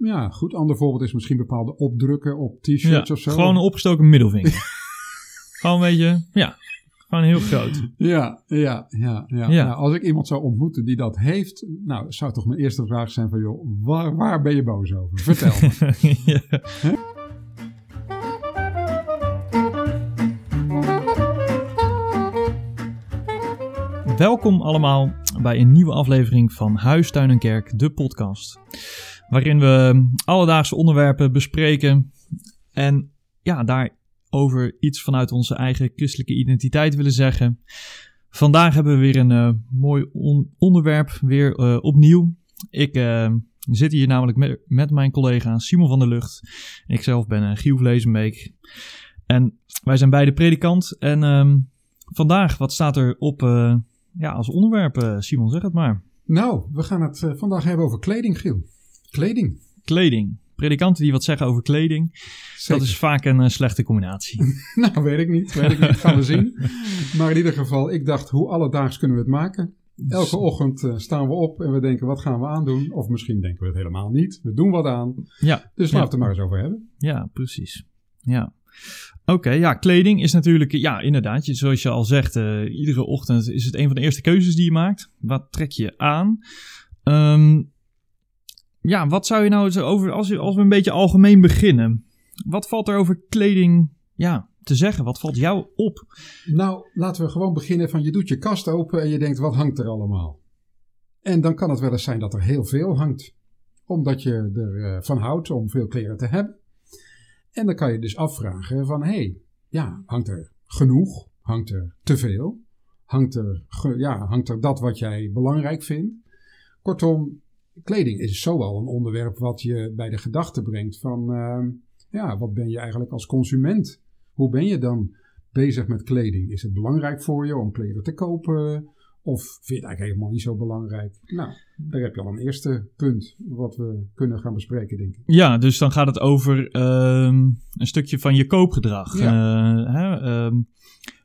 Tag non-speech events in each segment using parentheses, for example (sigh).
Ja, goed. Ander voorbeeld is misschien bepaalde opdrukken op t-shirts Ja, of zo. Gewoon een opgestoken middelvinger. (laughs) gewoon een beetje, ja, gewoon heel groot. Ja, ja, ja. ja. Ja. Nou, als ik iemand zou ontmoeten die dat heeft, nou, zou toch mijn eerste vraag zijn van, joh, waar, waar ben je boos over? Vertel me. (laughs) ja. Welkom allemaal bij een nieuwe aflevering van Huis, Tuin en Kerk, de podcast. Waarin we alledaagse onderwerpen bespreken en ja, daarover iets vanuit onze eigen christelijke identiteit willen zeggen. Vandaag hebben we weer een eh, mooi on- onderwerp, weer eh, opnieuw. Ik eh, zit hier namelijk met, met mijn collega Simon van der Lucht. Ik zelf ben Giel Vlezenbeek. En wij zijn beide predikant. En ehm, vandaag, wat staat er op ja, als onderwerp? Simon, zeg het maar. nou, we gaan het vandaag hebben over kleding, Giel. Kleding. Kleding. Predikanten die wat zeggen over kleding, Zeker. dat is vaak een eh, slechte combinatie. (laughs) Nou, weet ik niet. Weet ik niet. Gaan we zien. Maar in ieder geval, ik dacht, hoe alledaags kunnen we het maken? Elke ochtend eh, staan we op en we denken, wat gaan we aandoen? Of misschien denken we het helemaal niet. We doen wat aan. Ja, Dus laten we het er maar eens over hebben. Ja, precies. Ja. Oké, ja, kleding is natuurlijk, ja, inderdaad, je- zoals je al zegt, eh, iedere ochtend is het een van de eerste keuzes die je maakt. Wat trek je aan? Ehm, ja, wat zou je nou zo over, als, als we een beetje algemeen beginnen, wat valt er over kleding, ja, te zeggen? Wat valt jou op? Nou, laten we gewoon beginnen van je doet je kast open en je denkt, wat hangt er allemaal? En dan kan het wel eens zijn dat er heel veel hangt. Omdat je ervan van houdt om veel kleren te hebben. En dan kan je dus afvragen van, hé, hey, ja, hangt er genoeg? Hangt er te veel? Hangt er, ja, hangt er dat wat jij belangrijk vindt? Kortom, kleding is zo al een onderwerp wat je bij de gedachte brengt van, ehm, ja, wat ben je eigenlijk als consument? Hoe ben je dan bezig met kleding? Is het belangrijk voor je om kleren te kopen? Of vind je het eigenlijk helemaal niet zo belangrijk? Nou, daar heb je al een eerste punt wat we kunnen gaan bespreken, denk ik. Ja, dus dan gaat het over ehm, een stukje van je koopgedrag. Eh, hè, ehm,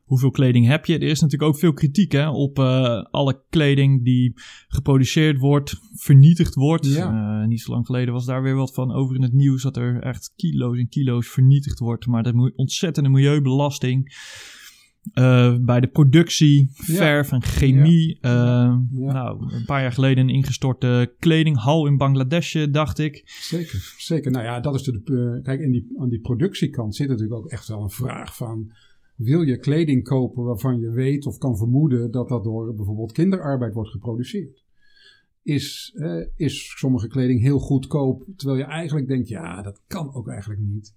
hoeveel kleding heb je? Er is natuurlijk ook veel kritiek hè, op eh, alle kleding die geproduceerd wordt, vernietigd wordt. Ja. Eh, niet zo lang geleden was daar weer wat van over in het nieuws dat er echt kilo's en kilo's vernietigd wordt. Maar moet ontzettende milieubelasting. eh, bij de productie, Ja. verf en chemie. Ja. Nou, een paar jaar geleden een ingestorte kledinghal in Bangladesh, dacht ik. Zeker, zeker. Nou ja, dat is de. kijk, in die, aan die productiekant zit natuurlijk ook echt wel een vraag van. Wil je kleding kopen waarvan je weet of kan vermoeden dat dat door bijvoorbeeld kinderarbeid wordt geproduceerd? Is, eh, is sommige kleding heel goedkoop, terwijl je eigenlijk denkt, ja, dat kan ook eigenlijk niet.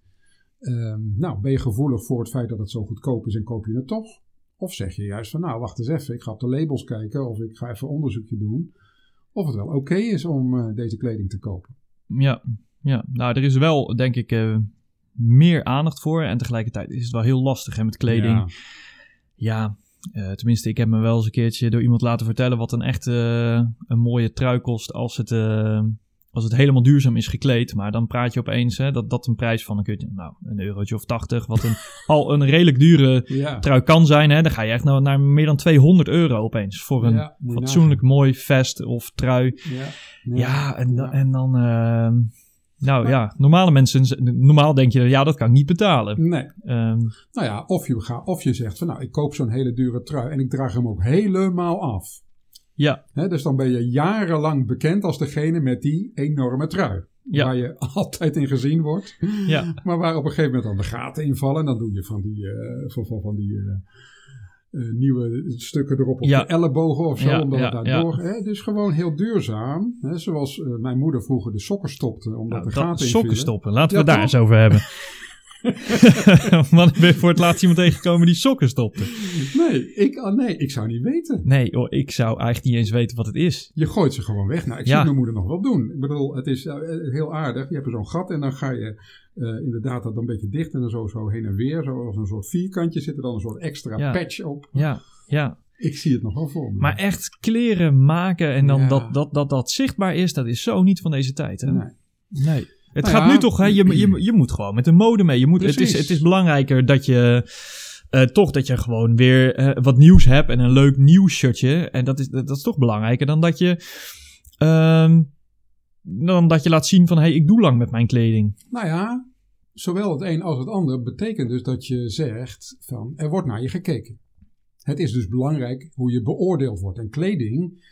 Ehm, nou, ben je gevoelig voor het feit dat het zo goedkoop is en koop je het toch? Of zeg je juist van, nou, wacht eens even, ik ga op de labels kijken of ik ga even onderzoekje doen of het wel oké is om eh, deze kleding te kopen. Ja, ja, nou, er is wel, denk ik, eh, meer aandacht voor. En tegelijkertijd is het wel heel lastig hè, met kleding. Ja. Ja, eh, tenminste, ik heb me wel eens een keertje door iemand laten vertellen wat een echt eh, een mooie trui kost als het, eh, als het helemaal duurzaam is gekleed. Maar dan praat je opeens hè, dat dat een prijs van een, keertje, nou, een eurotje of tachtig, wat een, (laughs) al een redelijk dure Ja. trui kan zijn. Hè, dan ga je echt naar, naar meer dan 200 euro opeens voor een Ja, fatsoenlijk mooi vest of trui. Ja, Ja, en, en dan. Nou ja, normale mensen. Normaal denk je, ja, dat kan ik niet betalen. Nee, Ehm, nou ja, of je, gaat, of je zegt van nou, ik koop zo'n hele dure trui en ik draag hem ook helemaal af. ja, dus dan ben je jarenlang bekend als degene met die enorme trui. Ja. Waar je (laughs) altijd in gezien wordt. ja, Maar waar op een gegeven moment dan de gaten invallen. En dan doe je van die, eh, van, van, van die eh, eh, nieuwe stukken erop op Ja. de ellebogen of zo. Ja, omdat ja, het daardoor... Hè, dus gewoon heel duurzaam. Hè, zoals eh, mijn moeder vroeger de sokken stopte. Omdat nou, de gaten sokken invielen. stoppen. Laten we daar toch? eens over hebben. (laughs) (laughs) Want ik ben voor het laatst iemand tegengekomen die sokken stopte. Nee ik, ah, nee, ik zou niet weten. Nee, oh, ik zou eigenlijk niet eens weten wat het is. Je gooit ze gewoon weg. Nou, ik Ja. zie mijn moeder nog wel doen. Ik bedoel, het is eh, heel aardig. Je hebt zo'n gat en dan ga je eh, inderdaad dat een beetje dicht en dan zo, zo heen en weer. Zo als een soort vierkantje zit er dan een soort extra Ja. patch op. Ja, ja. Ik zie het nog wel voor me. Maar echt kleren maken en dan Ja. dat, dat, dat dat zichtbaar is, dat is zo niet van deze tijd. Hè? Nee. Nee. Het Nou gaat ja. nu toch, hè, je, (clears throat) je, je moet gewoon met de mode mee. Je moet, het, is, het is belangrijker dat je eh, toch dat je gewoon weer eh, wat nieuws hebt en een leuk nieuw shirtje. En dat is, dat is toch belangrijker dan dat je ehm, dan dat je laat zien van, hé, hey, ik doe lang met mijn kleding. Nou ja, zowel het een als het ander betekent dus dat je zegt van, er wordt naar je gekeken. Het is dus belangrijk hoe je beoordeeld wordt. En kleding,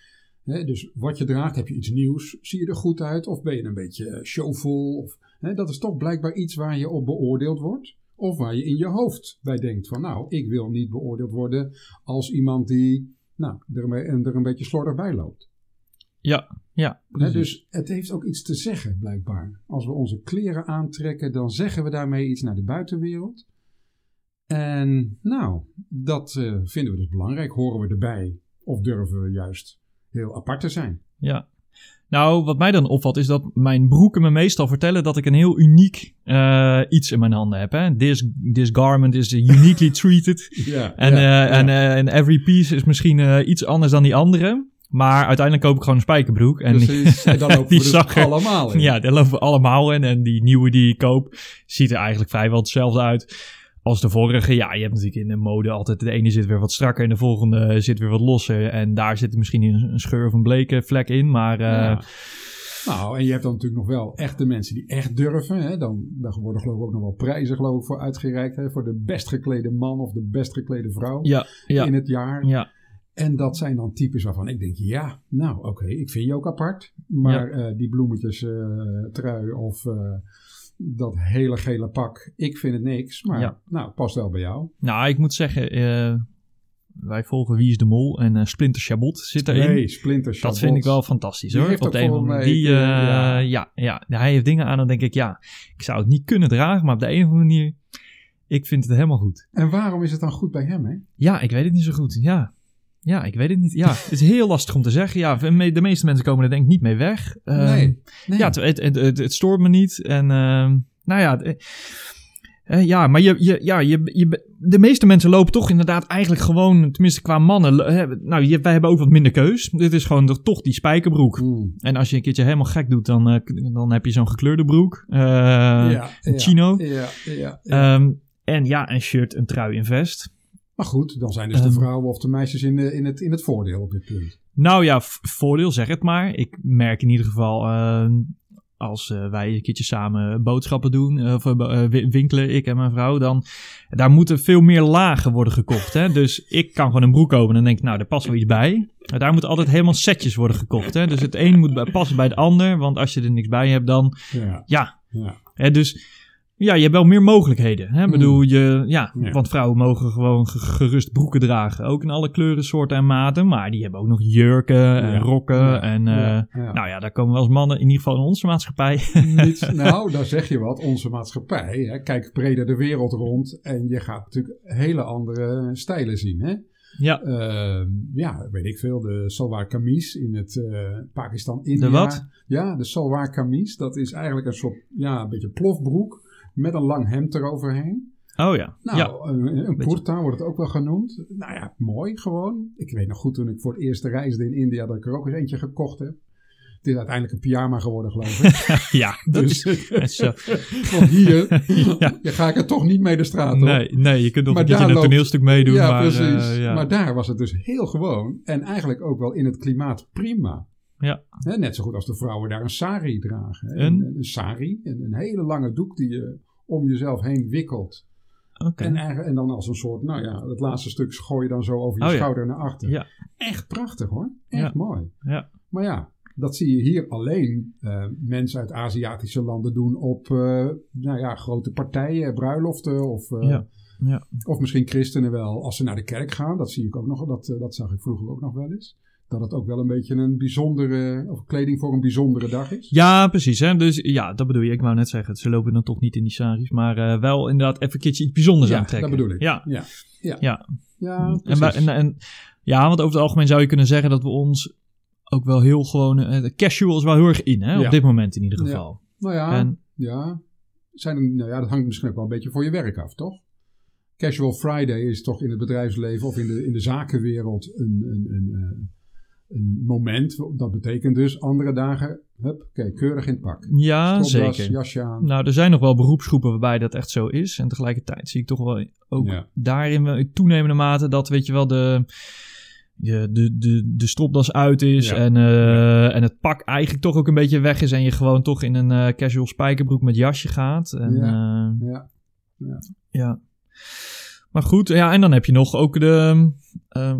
dus wat je draagt, heb je iets nieuws, zie je er goed uit of ben je een beetje showvol? Of, dat is toch blijkbaar iets waar je op beoordeeld wordt. Of waar je in je hoofd bij denkt van nou, ik wil niet beoordeeld worden als iemand die nou, er, een, er een beetje slordig bij loopt. Ja, ja. dus het heeft ook iets te zeggen blijkbaar. Als we onze kleren aantrekken, dan zeggen we daarmee iets naar de buitenwereld. En nou, dat uh, vinden we dus belangrijk. Horen we erbij of durven we juist heel apart te zijn? Ja, nou, wat mij dan opvalt is dat mijn broeken me meestal vertellen dat ik een heel uniek uh, iets in mijn handen heb. Hè? This, this garment is uniquely (laughs) treated. ja, en, ja, uh, en, uh, en every piece is misschien iets anders dan die andere. Maar uiteindelijk koop ik gewoon een spijkerbroek. En Precies, en dan (laughs) lopen die we dus allemaal in. Ja, daar lopen we allemaal in. En die nieuwe die ik koop, ziet er eigenlijk vrijwel hetzelfde uit als de vorige. Ja, je hebt natuurlijk in de mode altijd de ene zit weer wat strakker en de volgende zit weer wat losser. En daar zit misschien een, een scheur of een bleke vlek in. Maar eh, Ja. Nou, en je hebt dan natuurlijk nog wel echte mensen die echt durven. Hè? Dan, daar worden geloof ik ook nog wel prijzen geloof ik, voor uitgereikt. Hè? Voor de best geklede man of de best geklede vrouw ja, ja, in het jaar. ja, En dat zijn dan types waarvan ik denk, ja, nou oké, ik vind je ook apart. Maar eh, die bloemetjes eh, trui of dat hele gele pak, ik vind het niks. Maar Ja. nou, past wel bij jou. Nou, ik moet zeggen, eh, wij volgen Wie is de Mol en eh, Splinter Chabot zit erin. Nee, Splinter Dat Chabot. vind ik wel fantastisch Die hoor. Op de een of die, eh, ja. Ja, Hij heeft dingen aan, dan denk ik, ja, ik zou het niet kunnen dragen, maar op de een of andere manier, ik vind het helemaal goed. En waarom is het dan goed bij hem, hè? Ja, ik weet het niet zo goed. Ja, ja ik weet het niet. Ja, het is heel lastig om te zeggen. Ja, de meeste mensen komen er denk ik niet mee weg. Ehm, nee, nee. Ja, het, het, het, het, het stoort me niet. En ehm, nou ja, eh, ja, maar je, je, ja, je, je, de meeste mensen lopen toch inderdaad eigenlijk gewoon, tenminste qua mannen. hè, Nou, je, wij hebben ook wat minder keus. Dit is gewoon toch- toch die spijkerbroek. En als je een keertje helemaal gek doet, dan, eh, dan heb je zo'n gekleurde broek. ja, een ja, chino. Ja, ja, ja. ehm, en ja, een shirt, een trui, een vest. Maar goed, dan zijn dus de Ehm. vrouwen of de meisjes in, de, in, het, in het voordeel op dit punt. Nou ja, voordeel, zeg het maar. Ik merk in ieder geval, ehm, als eh, wij een keertje samen boodschappen doen, eh, of eh, wi- winkelen, ik en mijn vrouw, dan daar moeten veel meer lagen worden gekocht. Hè? Dus ik kan gewoon een broek kopen en denk nou, daar past wel iets bij. Maar daar moeten altijd helemaal setjes worden gekocht. Hè? Dus het een moet bij- passen bij het ander, want als je er niks bij hebt, dan Ja, ja. ja. Hè, dus ja, je hebt wel meer mogelijkheden. Hè? Mm. bedoel, je, ja, Ja. want vrouwen mogen gewoon ge- gerust broeken dragen. Ook in alle kleuren, soorten en maten. Maar die hebben ook nog jurken en Ja. rokken. Ja. En eh, nou ja, daar komen we als mannen, in ieder geval in onze maatschappij. (laughs) Nou, daar zeg je wat. Onze maatschappij. Hè, kijk breder de wereld rond. En je gaat natuurlijk hele andere stijlen zien. Hè? ja, Eh, ja, weet ik veel. De salwar kameez in het eh, Pakistan, India. De wat? Ja, de salwar kameez. Dat is eigenlijk een soort, ja, een beetje plofbroek. Met een lang hemd eroverheen. oh ja. Nou, ja. een, een Beetje- kurta wordt het ook wel genoemd. Nou ja, mooi gewoon. Ik weet nog goed toen ik voor het eerst reisde in India dat ik er ook eens eentje gekocht heb. Het is uiteindelijk een pyjama geworden, geloof ik. (laughs) ja, dat Dus, is, dat is zo. (laughs) want hier (laughs) Ja. ga ik er toch niet mee de straat op. Nee, nee, je kunt nog Maar een keertje daar een toneelstuk meedoen. ja, maar, precies. eh, ja. Maar daar was het dus heel gewoon. En eigenlijk ook wel in het klimaat prima. Ja. Net zo goed als de vrouwen daar een sari dragen. Een? Een, een sari, een, een hele lange doek die je om jezelf heen wikkelt. En, en dan als een soort, nou ja, het laatste stuk gooi je dan zo over je Oh ja. schouder naar achter. Ja. Echt prachtig hoor. Echt Ja. mooi. Ja. Maar ja, dat zie je hier alleen eh, mensen uit Aziatische landen doen op eh, nou ja, grote partijen, bruiloften of, eh, Ja. Ja. of misschien christenen wel als ze naar de kerk gaan. Dat zie ik ook nog, dat, dat zag ik vroeger ook nog wel eens. Dat het ook wel een beetje een bijzondere, of kleding voor een bijzondere dag is. Ja, precies. Hè? Dus ja, dat bedoel je. Ik wou net zeggen, ze lopen dan toch niet in die saris, maar eh, wel inderdaad even een keertje iets bijzonders Ja, aantrekken. dat bedoel ik. Ja, Ja, ja. Ja. ja en, ja, want over het algemeen zou je kunnen zeggen dat we ons ook wel heel gewoon, eh, de casual is wel heel erg in, hè? Op dit moment in ieder Ja. geval. nou ja, En Ja, zijn er, nou ja, dat hangt misschien ook wel een beetje voor je werk af, toch? Casual Friday is toch in het bedrijfsleven of in de, in de zakenwereld een, een, een, eh, een moment. Dat betekent dus andere dagen, hup, keurig in het pak. ja, Stropdas, zeker. jasje aan. Nou, er zijn nog wel beroepsgroepen waarbij dat echt zo is. En tegelijkertijd zie ik toch wel ook Ja. daarin wel toenemende mate dat, weet je wel, de, de, de, de stropdas uit is Ja. en, eh, en het pak eigenlijk toch ook een beetje weg is en je gewoon toch in een eh, casual spijkerbroek met jasje gaat. En, Ja. eh, Ja. ja. Maar goed, ja, en dan heb je nog ook de. ehm,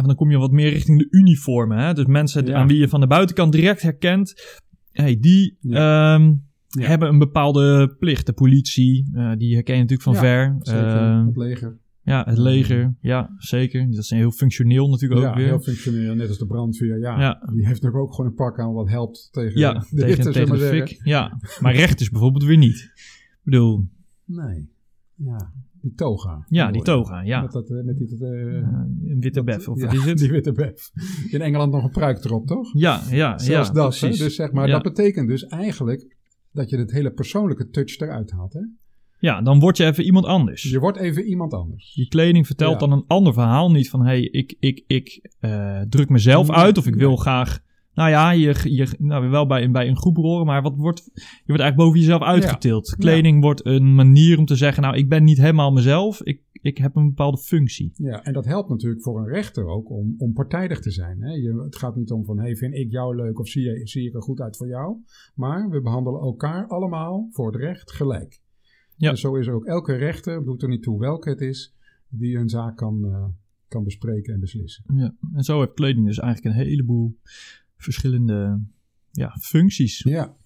ja, dan kom je wat meer richting de uniformen. Hè? Dus mensen Ja. aan wie je van de buitenkant direct herkent. Hey, die ehm, Ja. hebben een bepaalde plicht. De politie, eh, die herken je natuurlijk van Ja, ver. Zeker Eh, het leger. ja, het leger. Ja, zeker. Dat is heel functioneel natuurlijk ook ja, weer. heel functioneel. Net als de brandweer. Ja, Ja. Die heeft natuurlijk ook gewoon een pak aan wat helpt tegen ja, de tegen, tegen de fik. Ja, maar rechters bijvoorbeeld weer niet. Ik bedoel, Nee. Ja, die toga. ja, die toga. Ja, Met, dat, eh, met die... dat, eh, een witte bef, of ja, wat is het? (laughs) Die witte bef. In Engeland nog een pruik erop, toch? Ja, ja, Zelfs ja, dat. hè? Dus zeg maar, Ja. dat betekent dus eigenlijk dat je het hele persoonlijke touch eruit haalt. Hè? Ja, dan word je even iemand anders. Je wordt even iemand anders. Je kleding vertelt Ja. dan een ander verhaal. Niet van, hé, hey, ik, ik, ik eh, druk mezelf uit of ik wil graag... Nou ja, je, je nou, wel bij, bij een groep horen, maar wat wordt, je wordt eigenlijk boven jezelf uitgetild. Kleding wordt een manier om te zeggen, nou, ik ben niet helemaal mezelf. Ik, ik heb een bepaalde functie. Ja, en dat helpt natuurlijk voor een rechter ook om, om partijdig te zijn. Hè? Je, het gaat niet om van, hey, vind ik jou leuk of zie, je, zie ik er goed uit voor jou? Maar we behandelen elkaar allemaal voor het recht gelijk. Ja. En zo is er ook elke rechter, doet er niet toe welke het is, die een zaak kan, eh, kan bespreken en beslissen. Ja. En zo heeft kleding dus eigenlijk een heleboel verschillende ja, functies. Ja,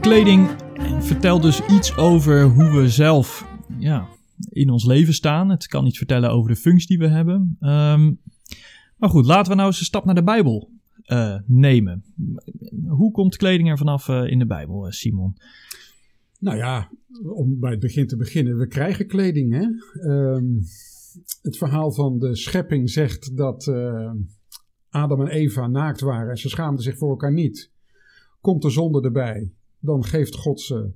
Kleding vertelt dus iets over hoe we zelf ja, in ons leven staan. Het kan iets vertellen over de functie die we hebben. Ehm, maar goed, laten we nou eens een stap naar de Bijbel eh, nemen. Hoe komt kleding er vanaf eh, in de Bijbel, eh, Simon? nou ja, om bij het begin te beginnen, we krijgen kleding. Hè? Ehm, het verhaal van de schepping zegt dat Adam en Eva naakt waren en ze schaamden zich voor elkaar niet. Komt de zonde erbij, dan geeft God ze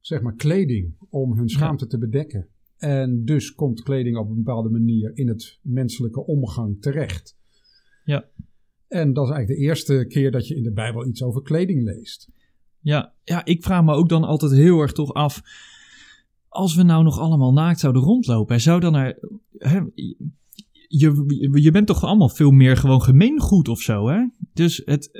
zeg maar kleding om hun schaamte te bedekken. En dus komt kleding op een bepaalde manier in het menselijke omgang terecht. Ja. En dat is eigenlijk de eerste keer dat je in de Bijbel iets over kleding leest. Ja, ja, ik vraag me ook dan altijd heel erg toch af. Als we nou nog allemaal naakt zouden rondlopen, zou dan er. Hè, je, je bent toch allemaal veel meer gewoon gemeengoed of zo, hè? Dus het,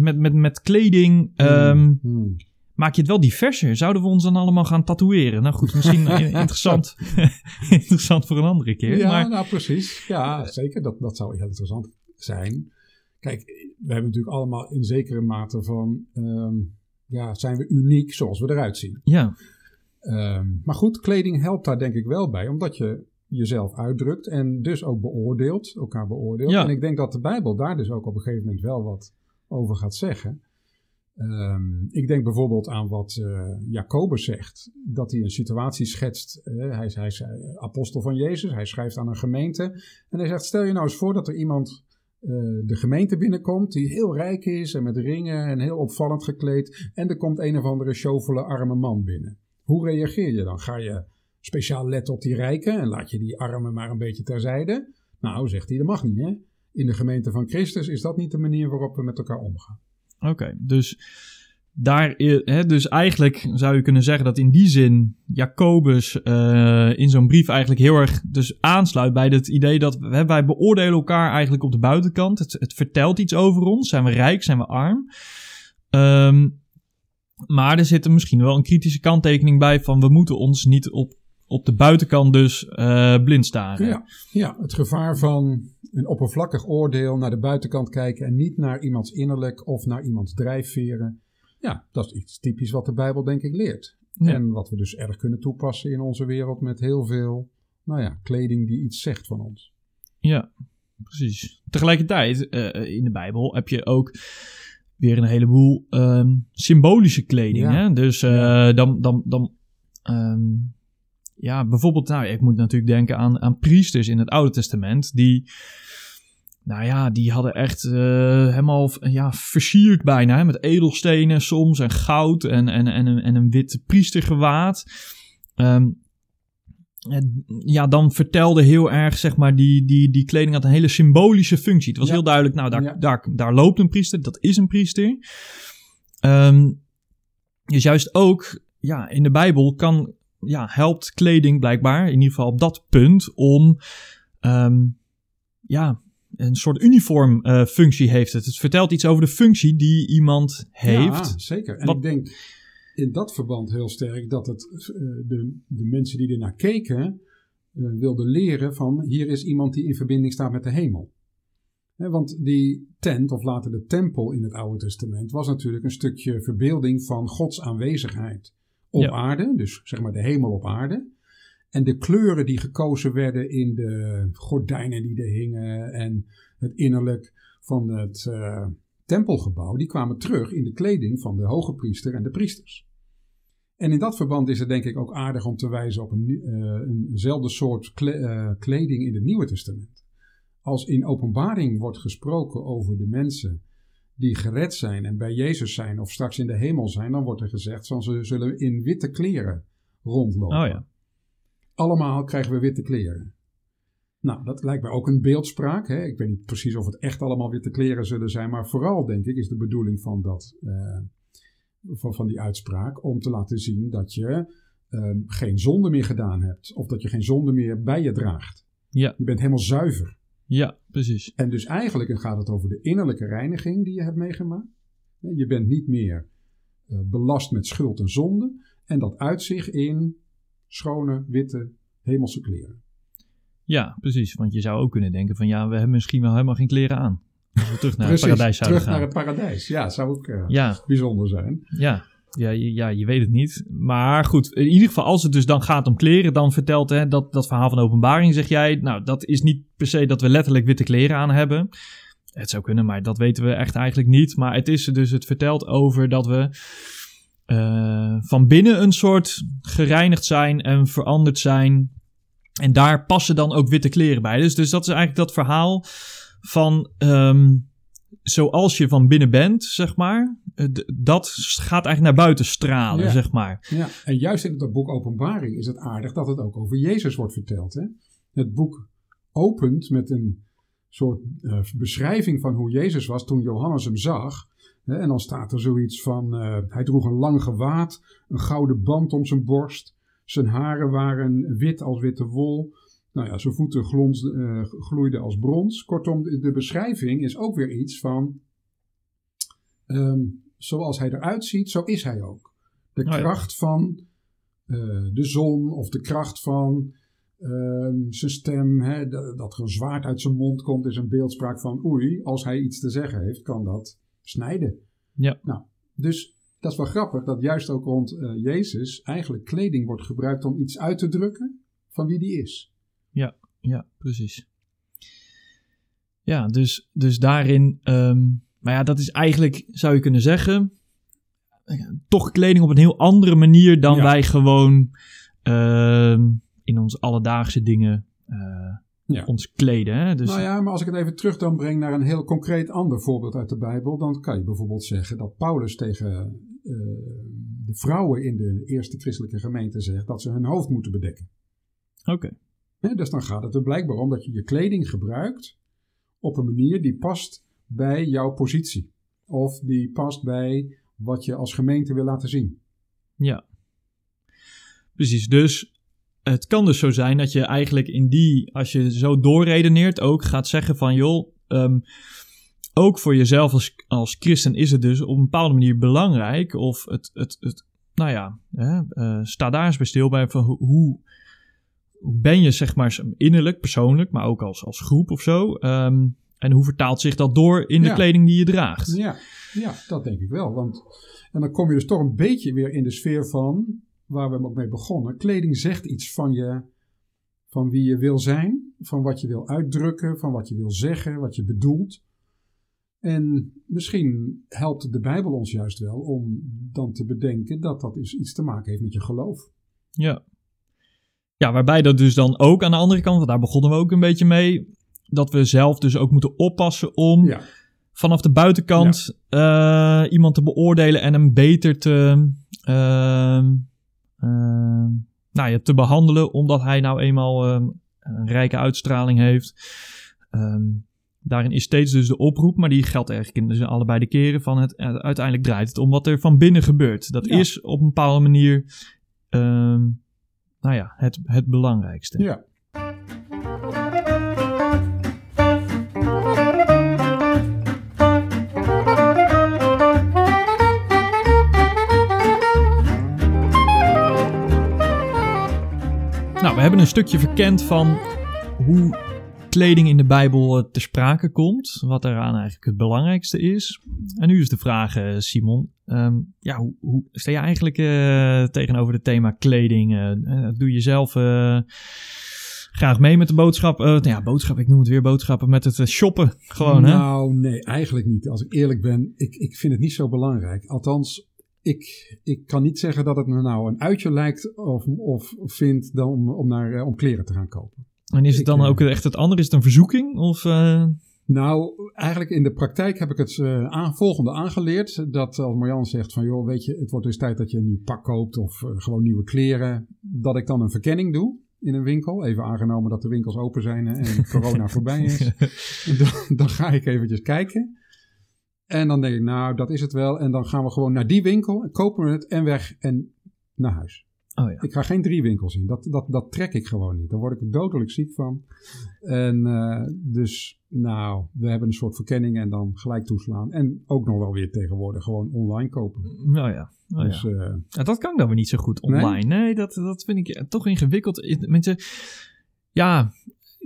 met, met, met kleding ehm, Hmm. maak je het wel diverser. Zouden we ons dan allemaal gaan tatoeëren? Nou goed, misschien (laughs) eh, interessant, (laughs) interessant voor een andere keer. Ja, maar nou precies. Ja, zeker. Dat, dat zou heel interessant zijn. Kijk, we hebben natuurlijk allemaal in zekere mate van... ehm, ja, zijn we uniek zoals we eruit zien. ja, Ehm, maar goed, kleding helpt daar denk ik wel bij. Omdat je jezelf uitdrukt en dus ook beoordeelt. Elkaar beoordeelt. Ja. En ik denk dat de Bijbel daar dus ook op een gegeven moment wel wat over gaat zeggen. Ehm, ik denk bijvoorbeeld aan wat eh, Jacobus zegt. Dat hij een situatie schetst. eh, hij, is, hij is eh, apostel van Jezus. Hij schrijft aan een gemeente. En hij zegt, stel je nou eens voor dat er iemand eh, de gemeente binnenkomt. Die heel rijk is en met ringen en heel opvallend gekleed. En er komt een of andere sjovele arme man binnen. Hoe reageer je dan? Ga je speciaal letten op die rijken en laat je die armen maar een beetje terzijde? Nou, zegt hij, dat mag niet hè. In de gemeente van Christus is dat niet de manier waarop we met elkaar omgaan. Oké, dus, daar, dus eigenlijk zou je kunnen zeggen dat in die zin Jacobus eh, in zo'n brief eigenlijk heel erg dus aansluit bij het idee dat hè, wij beoordelen elkaar eigenlijk op de buitenkant. Het, het vertelt iets over ons. Zijn we rijk? Zijn we arm? Ehm, maar er zit er misschien wel een kritische kanttekening bij van we moeten ons niet op, op de buitenkant dus eh, blind staren. Ja, ja, het gevaar van een oppervlakkig oordeel naar de buitenkant kijken en niet naar iemands innerlijk of naar iemands drijfveren. Ja, dat is iets typisch wat de Bijbel denk ik leert. Ja. En wat we dus erg kunnen toepassen in onze wereld met heel veel, nou ja, kleding die iets zegt van ons. Ja, precies. Tegelijkertijd, eh, in de Bijbel heb je ook weer een heleboel ehm, symbolische kleding. Ja. Hè? Dus eh, dan, dan, dan ehm, ja, bijvoorbeeld, nou, ik moet natuurlijk denken aan, aan priesters in het Oude Testament, die, nou ja, die hadden echt eh, helemaal ja, versierd bijna, hè, met edelstenen soms en goud en, en, en, een, en een wit priestergewaad. Ehm, ja, dan vertelde heel erg, zeg maar, die, die, die kleding had een hele symbolische functie. Het was Ja. heel duidelijk, nou, daar, Ja. daar, daar loopt een priester, dat is een priester. Ehm, dus juist ook, ja, in de Bijbel kan, ja, helpt kleding blijkbaar, in ieder geval op dat punt, om, ehm, ja, een soort uniform eh, functie heeft het. Het vertelt iets over de functie die iemand heeft. Ja, zeker. En Wat- ik denk in dat verband heel sterk dat het eh, de, de mensen die ernaar keken eh, wilden leren van hier is iemand die in verbinding staat met de hemel. Want die tent, of later de tempel in het Oude Testament, was natuurlijk een stukje verbeelding van Gods aanwezigheid op Ja. aarde, dus zeg maar de hemel op aarde. En de kleuren die gekozen werden in de gordijnen die er hingen en het innerlijk van het eh, tempelgebouw, die kwamen terug in de kleding van de hoge priester en de priesters. En in dat verband is het denk ik ook aardig om te wijzen op een, eh, eenzelfde soort eh, kleding in het Nieuwe Testament. Als in openbaring wordt gesproken over de mensen die gered zijn en bij Jezus zijn of straks in de hemel zijn, dan wordt er gezegd van ze zullen in witte kleren rondlopen. Oh ja. Allemaal krijgen we witte kleren. Nou, dat lijkt mij ook een beeldspraak. Hè? Ik weet niet precies of het echt allemaal witte kleren zullen zijn, maar vooral denk ik is de bedoeling van, dat, eh, van, van die uitspraak om te laten zien dat je ehm, geen zonde meer gedaan hebt of dat je geen zonde meer bij je draagt. Ja. Je bent helemaal zuiver. Ja, precies. En dus eigenlijk gaat het over de innerlijke reiniging die je hebt meegemaakt. Je bent niet meer eh, belast met schuld en zonde. En dat uit zich in schone, witte, hemelse kleren. Ja, precies. Want je zou ook kunnen denken van ja, we hebben misschien wel helemaal geen kleren aan. Als we terug naar het paradijs zouden terug gaan. naar het paradijs. Ja, zou ook eh, Ja, bijzonder zijn. ja. Ja, je- ja, je weet het niet. Maar goed, in ieder geval als het dus dan gaat om kleren, dan vertelt hè, dat, dat verhaal van de openbaring, zeg jij, nou dat is niet per se dat we letterlijk witte kleren aan hebben. Het zou kunnen, maar dat weten we echt eigenlijk niet. Maar het is dus, het vertelt over dat we eh, van binnen een soort gereinigd zijn en veranderd zijn. En daar passen dan ook witte kleren bij. Dus, dus dat is eigenlijk dat verhaal van ehm, zoals je van binnen bent, zeg maar. eh, Dat gaat eigenlijk naar buiten stralen, Ja. zeg maar. Ja, en juist in het boek Openbaring is het aardig dat het ook over Jezus wordt verteld. Hè? Het boek opent met een soort eh, beschrijving van hoe Jezus was toen Johannes hem zag. En dan staat er zoiets van, eh, hij droeg een lang gewaad, een gouden band om zijn borst. Zijn haren waren wit als witte wol. Nou ja, zijn voeten glons, eh, gloeiden als brons. Kortom, de, de beschrijving is ook weer iets van, ehm, zoals hij eruit ziet, zo is hij ook. De Oh ja. kracht van eh, de zon of de kracht van ehm, zijn stem, dat er een zwaard uit zijn mond komt, is een beeldspraak van oei, als hij iets te zeggen heeft, kan dat snijden. Ja. Nou, dus dat is wel grappig dat juist ook rond eh, Jezus eigenlijk kleding wordt gebruikt om iets uit te drukken van wie die is. Ja, precies. Ja, dus, dus daarin, ehm, maar ja, dat is eigenlijk, zou je kunnen zeggen, toch kleding op een heel andere manier dan Ja. wij gewoon ehm, in onze alledaagse dingen eh, Ja. ons kleden. Hè? Dus, Nou ja, maar als ik het even terug dan breng naar een heel concreet ander voorbeeld uit de Bijbel, dan kan je bijvoorbeeld zeggen dat Paulus tegen eh, de vrouwen in de eerste christelijke gemeente zegt dat ze hun hoofd moeten bedekken. Oké, dus dan gaat het er blijkbaar om dat je je kleding gebruikt op een manier die past bij jouw positie. Of die past bij wat je als gemeente wil laten zien. ja. Precies, dus het kan dus zo zijn dat je eigenlijk in die, als je zo doorredeneert, ook gaat zeggen van joh, ehm, ook voor jezelf als, als christen is het dus op een bepaalde manier belangrijk. Of het, het, het nou ja, hè, eh, sta daar eens bij stil bij van hoe, ben je zeg maar innerlijk, persoonlijk, maar ook als, als groep of zo. ehm, en hoe vertaalt zich dat door in de Ja. kleding die je draagt? Ja, ja, dat denk ik wel. Want, en dan kom je dus toch een beetje weer in de sfeer van waar we ook mee begonnen. Kleding zegt iets van je, van wie je wil zijn, van wat je wil uitdrukken, van wat je wil zeggen, wat je bedoelt. En misschien helpt de Bijbel ons juist wel om dan te bedenken dat dat dus iets te maken heeft met je geloof. Ja. Ja, waarbij dat dus dan ook aan de andere kant, want daar begonnen we ook een beetje mee, dat we zelf dus ook moeten oppassen om Ja, vanaf de buitenkant eh, iemand te beoordelen en hem beter te, ehm, nou nou ja, te behandelen, omdat hij nou eenmaal ehm, een rijke uitstraling heeft. Ehm, daarin is steeds dus de oproep, maar die geldt eigenlijk in dus allebei de keren van het eh, uiteindelijk draait het om wat er van binnen gebeurt. Dat Ja. is op een bepaalde manier, ehm, nou ja, het, het belangrijkste. Ja. Hebben een stukje verkend van hoe kleding in de Bijbel eh, ter sprake komt. Wat eraan eigenlijk het belangrijkste is. En nu is de vraag, eh, Simon. ehm, ja, hoe, hoe sta je eigenlijk eh, tegenover het thema kleding? Doe je zelf graag mee met de boodschap? nou ja, boodschap, ik noem het weer boodschappen met het shoppen. Gewoon, hè? Nou, nee, eigenlijk niet. Als ik eerlijk ben, ik, ik vind het niet zo belangrijk. Althans, ik, ik kan niet zeggen dat het me nou een uitje lijkt of, of vind dan om, om, naar, eh, om kleren te gaan kopen. En is het dan ik, eh, ook echt het andere? Is het een verzoeking? Of, eh, Nou, eigenlijk in de praktijk heb ik het aan, volgende aangeleerd. Dat als Marjan zegt van, joh, weet je, het wordt dus tijd dat je een nieuw pak koopt of gewoon nieuwe kleren. Dat ik dan een verkenning doe in een winkel. Even aangenomen dat de winkels open zijn en corona (laughs) voorbij is. Dan, dan ga ik eventjes kijken. En dan denk ik, nou, dat is het wel. En dan gaan we gewoon naar die winkel, kopen we het en weg en naar huis. oh ja. Ik ga geen drie winkels in. Dat, dat, dat trek ik gewoon niet. Daar word ik dodelijk ziek van. En eh, dus, nou, we hebben een soort verkenning en dan gelijk toeslaan. En ook nog wel weer tegenwoordig gewoon online kopen. Nou ja. Oh dus, eh, dat kan dan weer niet zo goed online. Nee, dat, dat vind ik eh, toch ingewikkeld. Mensen, ja,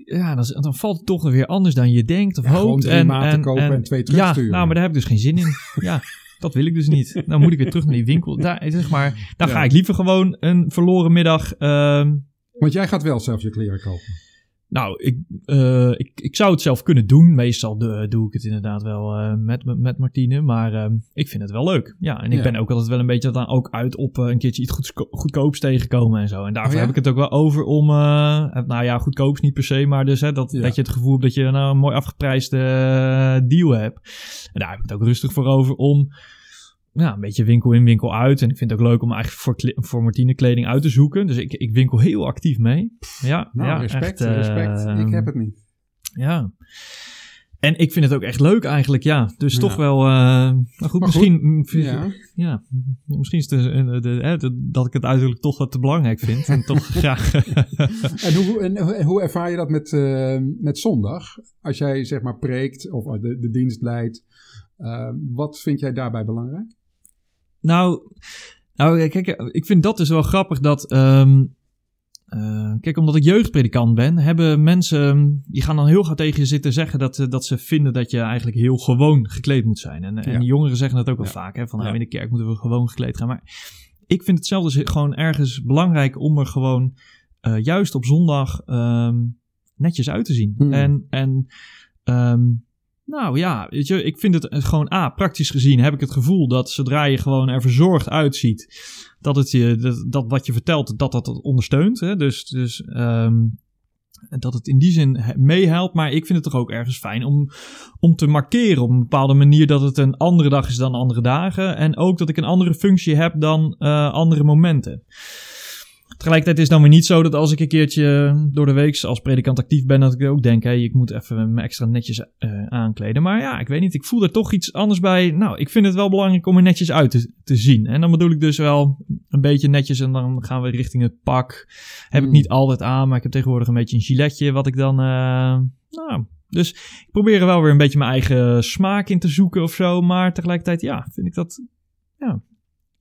ja dan, dan valt het toch weer anders dan je denkt of Ja, gewoon hoopt. drie maten kopen en twee terugsturen. Ja, nou, maar daar heb ik dus geen zin in. (laughs) ja, dat wil ik dus niet. Dan moet ik weer terug naar die winkel. Daar, zeg maar, dan Ja. ga ik liever gewoon een verloren middag... ehm, want jij gaat wel zelf je kleren kopen. Nou, ik, eh, ik, ik zou het zelf kunnen doen. Meestal doe, doe ik het inderdaad wel eh, met, met, Martine. Maar ehm, ik vind het wel leuk. Ja, en ik Ja. ben ook altijd wel een beetje dan ook uit op eh, een keertje iets goedko- goedkoops tegenkomen en zo. En daarvoor Oh ja? heb ik het ook wel over om... nou ja, goedkoops niet per se. Maar dus hè, dat, Ja. dat je het gevoel hebt dat je nou een mooi afgeprijsde deal hebt. En daar heb ik het ook rustig voor over om... Ja, een beetje winkel in, winkel uit. En ik vind het ook leuk om eigenlijk voor, voor Martine kleding uit te zoeken. Dus ik, ik winkel heel actief mee. Ja, Nou, ja, respect, echt, respect. eh, ik heb het niet. ja. En ik vind het ook echt leuk eigenlijk, ja. Dus Ja. toch wel, eh nou goed, Maar misschien, Ja. ja, misschien is het de, de, dat ik het uiterlijk toch wat te belangrijk vind. En toch (laughs) graag, En hoe, en, hoe- ervaar je dat met, eh, met zondag? Als jij zeg maar preekt of de, de dienst leidt. eh, wat vind jij daarbij belangrijk? Nou, nou, kijk, ik vind dat dus wel grappig dat. ehm, eh, kijk, omdat ik jeugdpredikant ben, hebben mensen. die gaan dan heel gauw tegen je zitten zeggen dat, dat ze vinden dat je eigenlijk heel gewoon gekleed moet zijn. En, en jongeren zeggen dat ook wel Ja. vaak, hè, van nou, in de kerk moeten we gewoon gekleed gaan. Maar ik vind het zelf dus gewoon ergens belangrijk om er gewoon eh, juist op zondag ehm, netjes uit te zien. Hmm. En. en ehm, nou ja, weet je, ik vind het eh, gewoon, A, praktisch gezien heb ik het gevoel dat zodra je gewoon er verzorgd uitziet, dat het je, dat, dat wat je vertelt, dat dat ondersteunt. Hè? Dus, dus ehm, dat het in die zin he- meehelpt. Maar ik vind het toch ook ergens fijn om, om te markeren op een bepaalde manier dat het een andere dag is dan andere dagen. En ook dat ik een andere functie heb dan eh, andere momenten. Tegelijkertijd is het dan weer niet zo dat als ik een keertje door de week als predikant actief ben, dat ik ook denk, hé, ik moet even me extra netjes eh, aankleden. Maar ja, ik weet niet, ik voel er toch iets anders bij. Nou, ik vind het wel belangrijk om er netjes uit te, te zien. En dan bedoel ik dus wel een beetje netjes en dan gaan we richting het pak. Heb ik Hmm. niet altijd aan, maar ik heb tegenwoordig een beetje een giletje wat ik dan... eh, nou, dus ik probeer er wel weer een beetje mijn eigen smaak in te zoeken of zo. Maar tegelijkertijd, ja, vind ik dat... Ja,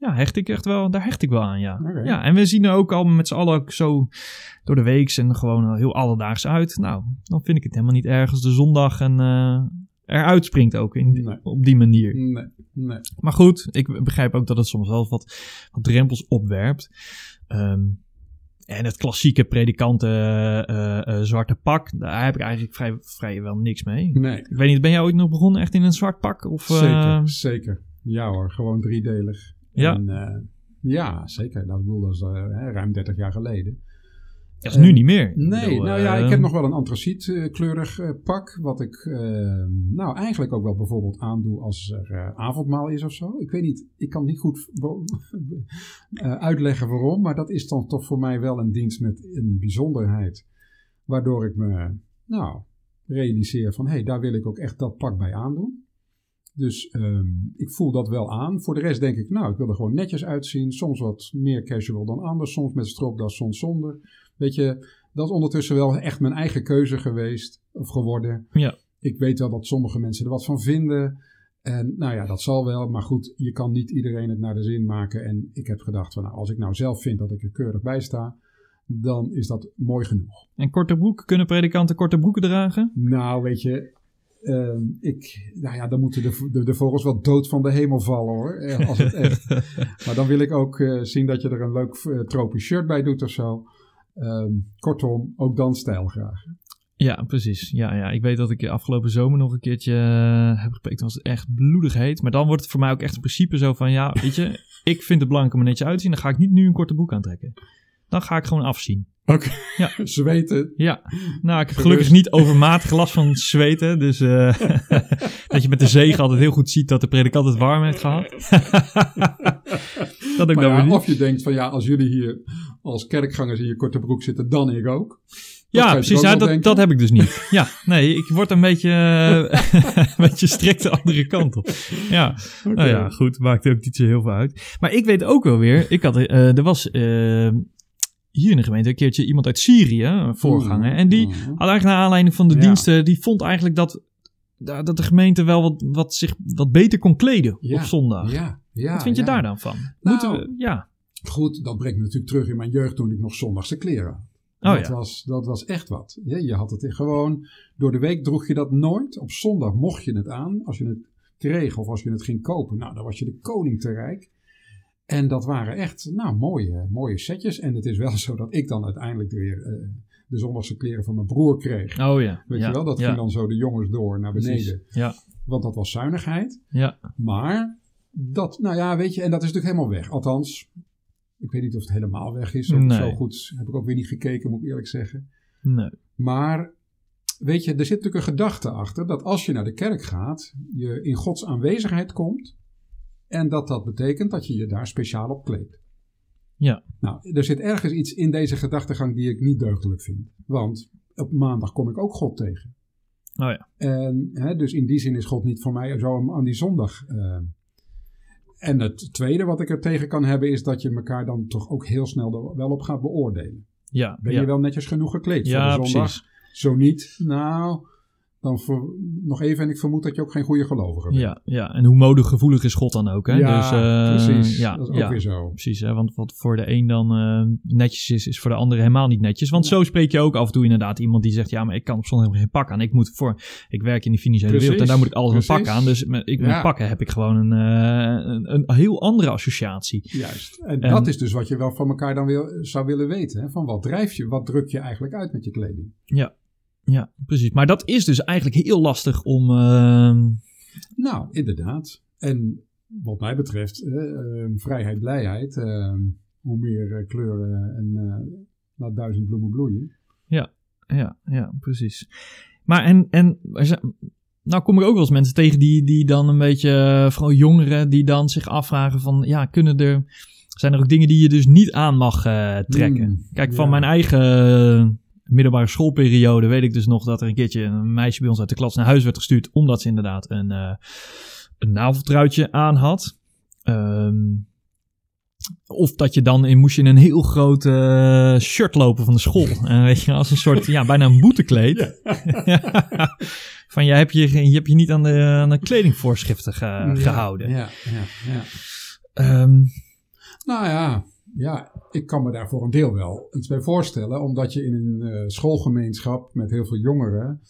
ja, hecht ik echt wel, daar hecht ik wel aan, ja. Ja, en we zien er ook al met z'n allen zo door de week en gewoon heel alledaags uit. Nou, dan vind ik het helemaal niet erg als de zondag en eh eruit springt ook in, Nee. op die manier. Nee, nee. Maar goed, ik begrijp ook dat het soms wel wat, wat drempels opwerpt. Ehm, en het klassieke predikanten eh, eh, zwarte pak, daar heb ik eigenlijk vrij, vrijwel niks mee. nee. Ik weet niet, ben jij ooit nog begonnen echt in een zwart pak? Of, Zeker, zeker. Ja hoor, gewoon driedelig. Ja. En, eh, ja, zeker. Dat, ik bedoel, dat is eh, ruim 30 jaar geleden. Dat is nu niet meer. Nee, bedoel, nou ja, eh, ik heb nog wel een antracietkleurig eh, pak. Wat ik eh, nou eigenlijk ook wel bijvoorbeeld aandoe als er eh, avondmaal is of zo. Ik weet niet, ik kan niet goed (laughs) eh, uitleggen waarom. Maar dat is dan toch voor mij wel een dienst met een bijzonderheid. Waardoor ik me nou realiseer van hé, hey, daar wil ik ook echt dat pak bij aandoen. Dus ehm, ik voel dat wel aan. Voor de rest denk ik, nou, ik wil er gewoon netjes uitzien. Soms wat meer casual dan anders. Soms met stropdas, soms zonder. Weet je, dat is ondertussen wel echt mijn eigen keuze geweest of geworden. Ja. Ik weet wel dat sommige mensen er wat van vinden. En nou ja, dat zal wel. Maar goed, je kan niet iedereen het naar de zin maken. En ik heb gedacht van, nou, als ik nou zelf vind dat ik er keurig bij sta, dan is dat mooi genoeg. En korte broek, kunnen predikanten korte broeken dragen? Nou, weet je, ehm, ik, nou ja, dan moeten de, de, de vogels wel dood van de hemel vallen hoor. eh, Als het echt. (laughs) maar dan wil ik ook eh, zien dat je er een leuk eh, tropisch shirt bij doet of zo. Ehm, kortom, ook dan stijl graag. Ja, precies. Ja, ja, ik weet dat ik afgelopen zomer nog een keertje heb gepreekt. Toen was het echt bloedig heet. Maar dan wordt het voor mij ook echt een principe zo van... Ja, weet je, (laughs) ik vind het belangrijk om er netjes uit te zien. Dan ga ik niet nu een korte broek aantrekken. Dan ga ik gewoon afzien. Oké. Ja. (laughs) Zweten. Ja, nou, ik heb gelukkig niet overmatig last van zweten. Dus eh, (laughs) dat je met de zegen altijd heel goed ziet dat de predikant het warm heeft gehad. (laughs) dat ik Maar dan ja, of je denkt van ja, als jullie hier als kerkgangers in je korte broek zitten, dan ik ook. Dat Ja, precies. dat, dat heb ik dus niet. Ja, nee, ik word een beetje, eh, een beetje strikt de andere kant op. Ja, nou ja, goed. Maakt ook niet zo heel veel uit. Maar ik weet ook wel weer, ik had, eh, er was hier in de gemeente een keertje iemand uit Syrië, een voorganger. En die had eigenlijk naar aanleiding van de Ja. diensten, die vond eigenlijk dat, dat de gemeente wel wat, wat zich wat beter kon kleden Ja, op zondag. Ja, ja, Wat vind je daar dan van? Nou, Moeten we, ja. Goed, dat brengt me natuurlijk terug in mijn jeugd toen ik nog zondagse kleren had. Oh dat, ja. was, dat was echt wat. Ja, je had het gewoon, door de week droeg je dat nooit. Op zondag mocht je het aan. Als je het kreeg of als je het ging kopen, nou, dan was je de koning te rijk. En dat waren echt, nou, mooie, mooie setjes. En het is wel (laughs) zo dat ik dan uiteindelijk weer eh, de zondagse kleren van mijn broer kreeg. Oh ja. Weet ja. je wel, dat ja. ging dan zo de jongens door naar beneden. Precies. Ja, Want dat was zuinigheid. ja. Maar dat, nou ja, weet je, en dat is natuurlijk helemaal weg. Althans, ik weet niet of het helemaal weg is. Zo, Nee. zo goed heb ik ook weer niet gekeken, moet ik eerlijk zeggen. Nee. Maar weet je, er zit natuurlijk een gedachte achter dat als je naar de kerk gaat, je in Gods aanwezigheid komt. En dat dat betekent dat je je daar speciaal op kleedt. Ja. Nou, er zit ergens iets in deze gedachtegang die ik niet deugdelijk vind. Want op maandag kom ik ook God tegen. Oh ja. En, hè, dus in die zin is God niet voor mij zo aan die zondag. eh. En het tweede wat ik er tegen kan hebben is dat je elkaar dan toch ook heel snel er wel op gaat beoordelen. Ja, Ben ja. je wel netjes genoeg gekleed Ja, voor de zondag? precies. Zo niet, nou, dan ver- nog even en ik vermoed dat je ook geen goede gelovige bent. Ja, ja, en hoe modegevoelig is God dan ook, hè? Ja, dus, eh, precies. Ja, dat is ook ja, weer zo. precies. Hè? Want wat voor de een dan eh, netjes is, is voor de ander helemaal niet netjes. Want zo spreek je ook af en toe inderdaad iemand die zegt... ja, maar ik kan op zondag helemaal geen pak aan. Ik, moet voor, ik werk in die financiële Precies, wereld en daar moet ik alles met pak aan. Dus met, ik, met pakken heb ik gewoon een, eh, een, een heel andere associatie. Juist. En, En- dat is dus wat je wel van elkaar dan wil, zou willen weten. Hè? Van wat drijf je, wat druk je eigenlijk uit met je kleding? Ja, precies. Maar dat is dus eigenlijk heel lastig om... eh, Nou, inderdaad. En wat mij betreft, eh, eh, vrijheid, blijheid. eh, hoe meer eh, kleuren en eh, laat duizend bloemen bloeien. Ja, ja, precies. Maar en, en nou kom ik ook wel eens mensen tegen die, die dan een beetje, vooral jongeren, die dan zich afvragen van, ja, kunnen er, zijn er ook dingen die je dus niet aan mag trekken? Hmm, Kijk, van ja. mijn eigen middelbare schoolperiode weet ik dus nog dat er een keertje een meisje bij ons uit de klas naar huis werd gestuurd, omdat ze inderdaad een, eh een naveltruitje aan had. Ehm, of dat je dan in moest je in een heel groot eh, shirt lopen van de school. (laughs) En weet je, als een soort, ja, bijna een boetekleed. (laughs) van, ja, heb je, je hebt je niet aan de, aan de kledingvoorschriften ge- Ja, gehouden. Ja, ja, ja. Ehm, Nou ja, ja, ik kan me daar voor een deel wel iets bij voorstellen. Omdat je in een eh, schoolgemeenschap met heel veel jongeren.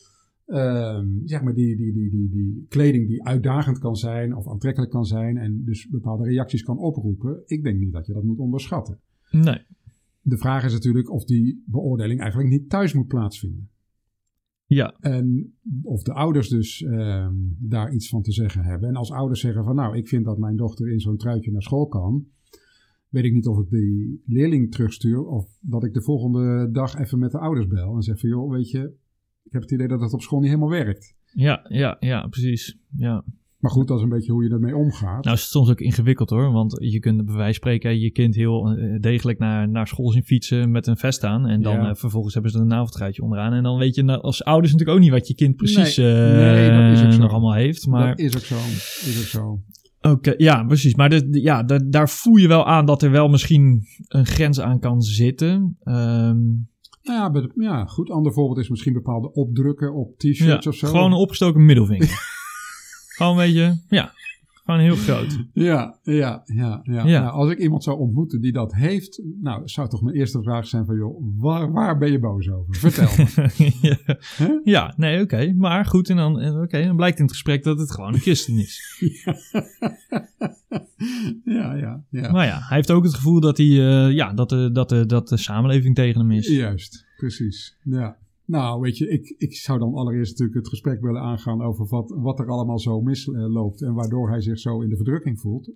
ehm, zeg maar die, die, die, die, die kleding die uitdagend kan zijn of aantrekkelijk kan zijn. En dus bepaalde reacties kan oproepen. Ik denk niet dat je dat moet onderschatten. nee. De vraag is natuurlijk of die beoordeling eigenlijk niet thuis moet plaatsvinden. Ja, En of de ouders dus ehm, daar iets van te zeggen hebben. En als ouders zeggen van nou, ik vind dat mijn dochter in zo'n truitje naar school kan. Weet ik niet of ik die leerling terugstuur of dat ik de volgende dag even met de ouders bel en zeg van joh, weet je, ik heb het idee dat dat op school niet helemaal werkt. Ja, ja, ja, precies. Ja. Maar goed, dat is een beetje hoe je ermee omgaat. Nou is het soms ook ingewikkeld hoor, want je kunt bij wijze van spreken je kind heel eh, degelijk naar, naar school zien fietsen met een vest aan. En dan Ja. eh, vervolgens hebben ze er een naveltruitje onderaan. En dan weet je nou, als ouders natuurlijk ook niet wat je kind precies Nee, eh, nee, dat is ook zo. nog allemaal heeft. Maar Dat is ook zo. Is ook zo. Oké, ja, precies. Maar de, de- ja, da- daar voel je wel aan dat er wel misschien een grens aan kan zitten. Ehm, Nou ja, ja, goed. Ander voorbeeld is misschien bepaalde opdrukken op ja, t-shirts of zo. gewoon een opgestoken middelvinger. (laughs) gewoon een beetje, ja, gewoon heel groot. Ja, ja, ja. ja. Ja. Nou, als ik iemand zou ontmoeten die dat heeft, nou, zou toch mijn eerste vraag zijn van, joh, waar, waar ben je boos over? Vertel me. (laughs) ja. Nee, oké. Maar goed, en dan, en oké, dan blijkt in het gesprek dat het gewoon een christen is. (laughs) ja, ja, ja. Maar ja, hij heeft ook het gevoel dat, hij, eh, ja, dat, de, dat, de, dat de samenleving tegen hem is. Juist, precies. Ja. Nou, weet je, ik, ik zou dan allereerst natuurlijk het gesprek willen aangaan over wat, wat er allemaal zo misloopt en waardoor hij zich zo in de verdrukking voelt.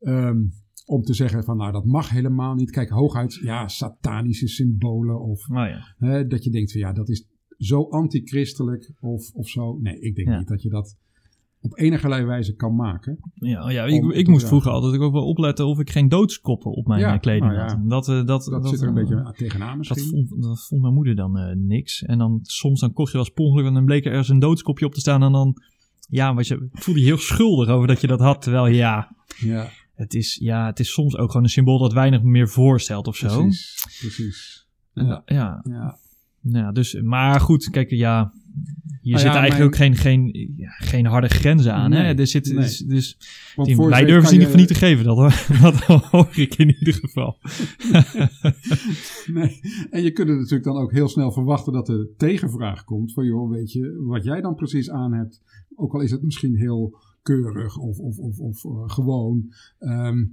Ehm, om te zeggen van, nou, dat mag helemaal niet. Kijk, hooguit, ja, satanische symbolen of Maar ja, hè, dat je denkt van, ja, dat is zo antichristelijk of, of zo. Nee, ik denk Ja. niet dat je dat op enige wijze kan maken. ja, ja Om ik, ik moest vroeger altijd ook wel opletten of ik geen doodskoppen op mijn Ja, eh, kleding nou ja. had. En Dat, eh, dat, Dat, zit er een eh, beetje tegenaan Dat misschien. vond, dat vond mijn moeder dan eh, niks. En dan soms dan kocht je per ongeluk en dan bleek er ergens een doodskopje op te staan. En dan ja, was je, voelde je heel schuldig over dat je dat had. Terwijl ja Ja, het, is, ja, het is soms ook gewoon een symbool dat weinig meer voorstelt of zo. precies. Precies. En Ja. da- ja, Ja. ja, dus, maar goed, kijk, ja, hier Nou zit ja, eigenlijk mijn- ook geen, geen, ja, geen harde grenzen aan. hè? Er zit, nee. dus, dus die- wij je durven ze niet je- niet te geven, dat, hoor. (laughs) dat hoor ik in ieder geval. (laughs) Nee. En je kunt natuurlijk dan ook heel snel verwachten dat de tegenvraag komt van joh, weet je wat jij dan precies aan hebt, ook al is het misschien heel keurig of, of, of, of eh, gewoon. Ehm,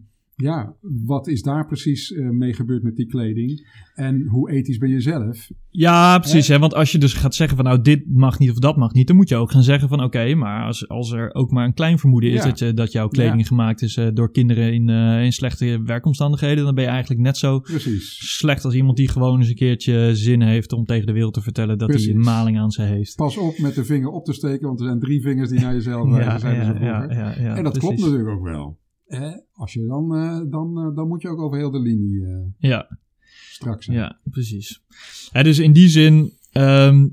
ja, wat is daar precies eh, mee gebeurd met die kleding? En hoe ethisch ben je zelf? Ja, precies. Hè? Want als je dus gaat zeggen van nou dit mag niet of dat mag niet, dan moet je ook gaan zeggen van oké, maar als, als er ook maar een klein vermoeden is Ja. dat, je, dat jouw kleding Ja. gemaakt is eh, door kinderen in, eh, in slechte werkomstandigheden, dan ben je eigenlijk net zo Precies. slecht als iemand die gewoon eens een keertje zin heeft om tegen de wereld te vertellen dat hij een maling aan ze heeft. Pas op met de vinger op te steken, want er zijn drie vingers die naar jezelf wijzen, vroeger. ja, ja, en dat klopt natuurlijk ook wel. Hè? Als je dan, eh, dan, eh, dan moet je ook over heel de linie eh, Ja, strak zijn. Ja, precies. Ja, dus in die zin, ehm,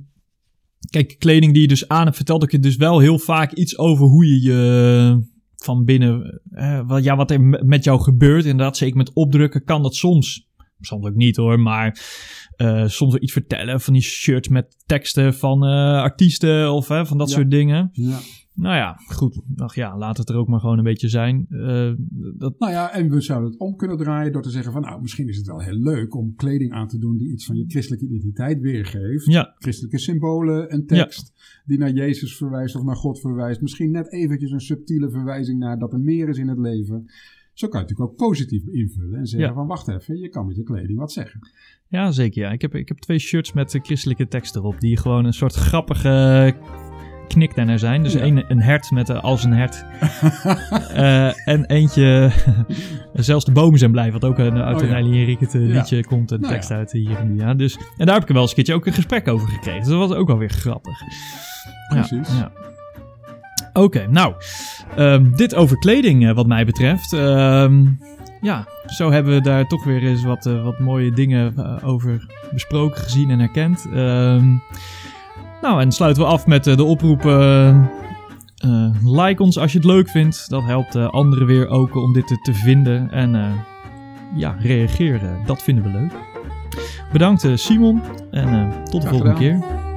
kijk, kleding die je dus aan hebt, vertelt ook je dus wel heel vaak iets over hoe je je van binnen, eh, wat, ja, wat er met jou gebeurt. Inderdaad, zeker met opdrukken kan dat soms, soms ook niet hoor, maar eh, soms wel iets vertellen van die shirts met teksten van eh, artiesten of hè, van dat Ja. soort dingen. Ja. Nou ja, goed. Ach ja, laat het er ook maar gewoon een beetje zijn. Eh, dat, Nou ja, en we zouden het om kunnen draaien door te zeggen van nou, misschien is het wel heel leuk om kleding aan te doen die iets van je christelijke identiteit weergeeft. ja, Christelijke symbolen, een tekst die naar Jezus verwijst of naar God verwijst. Misschien net eventjes een subtiele verwijzing naar dat er meer is in het leven. Zo kan je het natuurlijk ook positief invullen en zeggen Ja. van wacht even, je kan met je kleding wat zeggen. Ja, zeker. Ja. Ik, heb, ik heb twee shirts met christelijke tekst erop. Die gewoon een soort grappige knik daarnaar zijn. Dus Ja. een, een hert met eh, als een hert. (laughs) Eh, en eentje, (laughs) zelfs de bomen zijn blij. Wat ook een, uit Oh, een ja. Eh, Ja. liedje komt. Een Nou tekst uit hier en die. Ja. Dus, en daar heb ik er wel eens een keertje ook een gesprek over gekregen. Dus dat was ook wel weer grappig. Precies. Oké, nou. ehm, dit over kleding eh, wat mij betreft. Ehm, ja, zo hebben we daar toch weer eens wat, eh, wat mooie dingen eh, over besproken, gezien en herkend. Ehm, nou, en sluiten we af met eh, de oproep. eh, eh, like ons als je het leuk vindt. Dat helpt anderen weer ook om dit te, te vinden. En eh, ja, reageer. eh, dat vinden we leuk. Bedankt Simon. En tot de Graag volgende gedaan. keer.